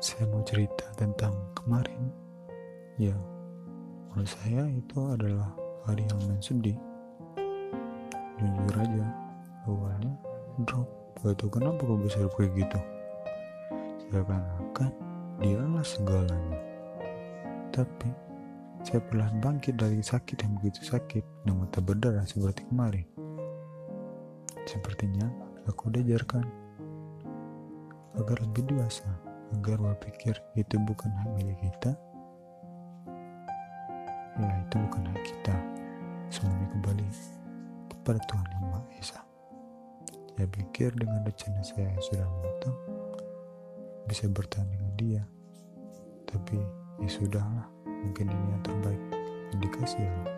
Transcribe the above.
saya mau cerita tentang kemarin. Ya menurut saya itu adalah hari yang sedih. Jujur aja awalnya drop. Gak tau kenapa kok bisa kayak gitu. Seakan-akan dialah segalanya. Tapi saya perlahan bangkit dari sakit yang begitu sakit dan mata berdarah seperti kemarin. Sepertinya aku diajarkan agar lebih dewasa agar berpikir itu bukan hak milik kita ya itu bukan hak kita. Semuanya kembali kepada Tuhan Yang Maha Esa. Saya pikir dengan rencana saya yang sudah matang bisa bertahan dengan dia. Tapi ya sudahlah mungkin ini yang terbaik. Indikasi yang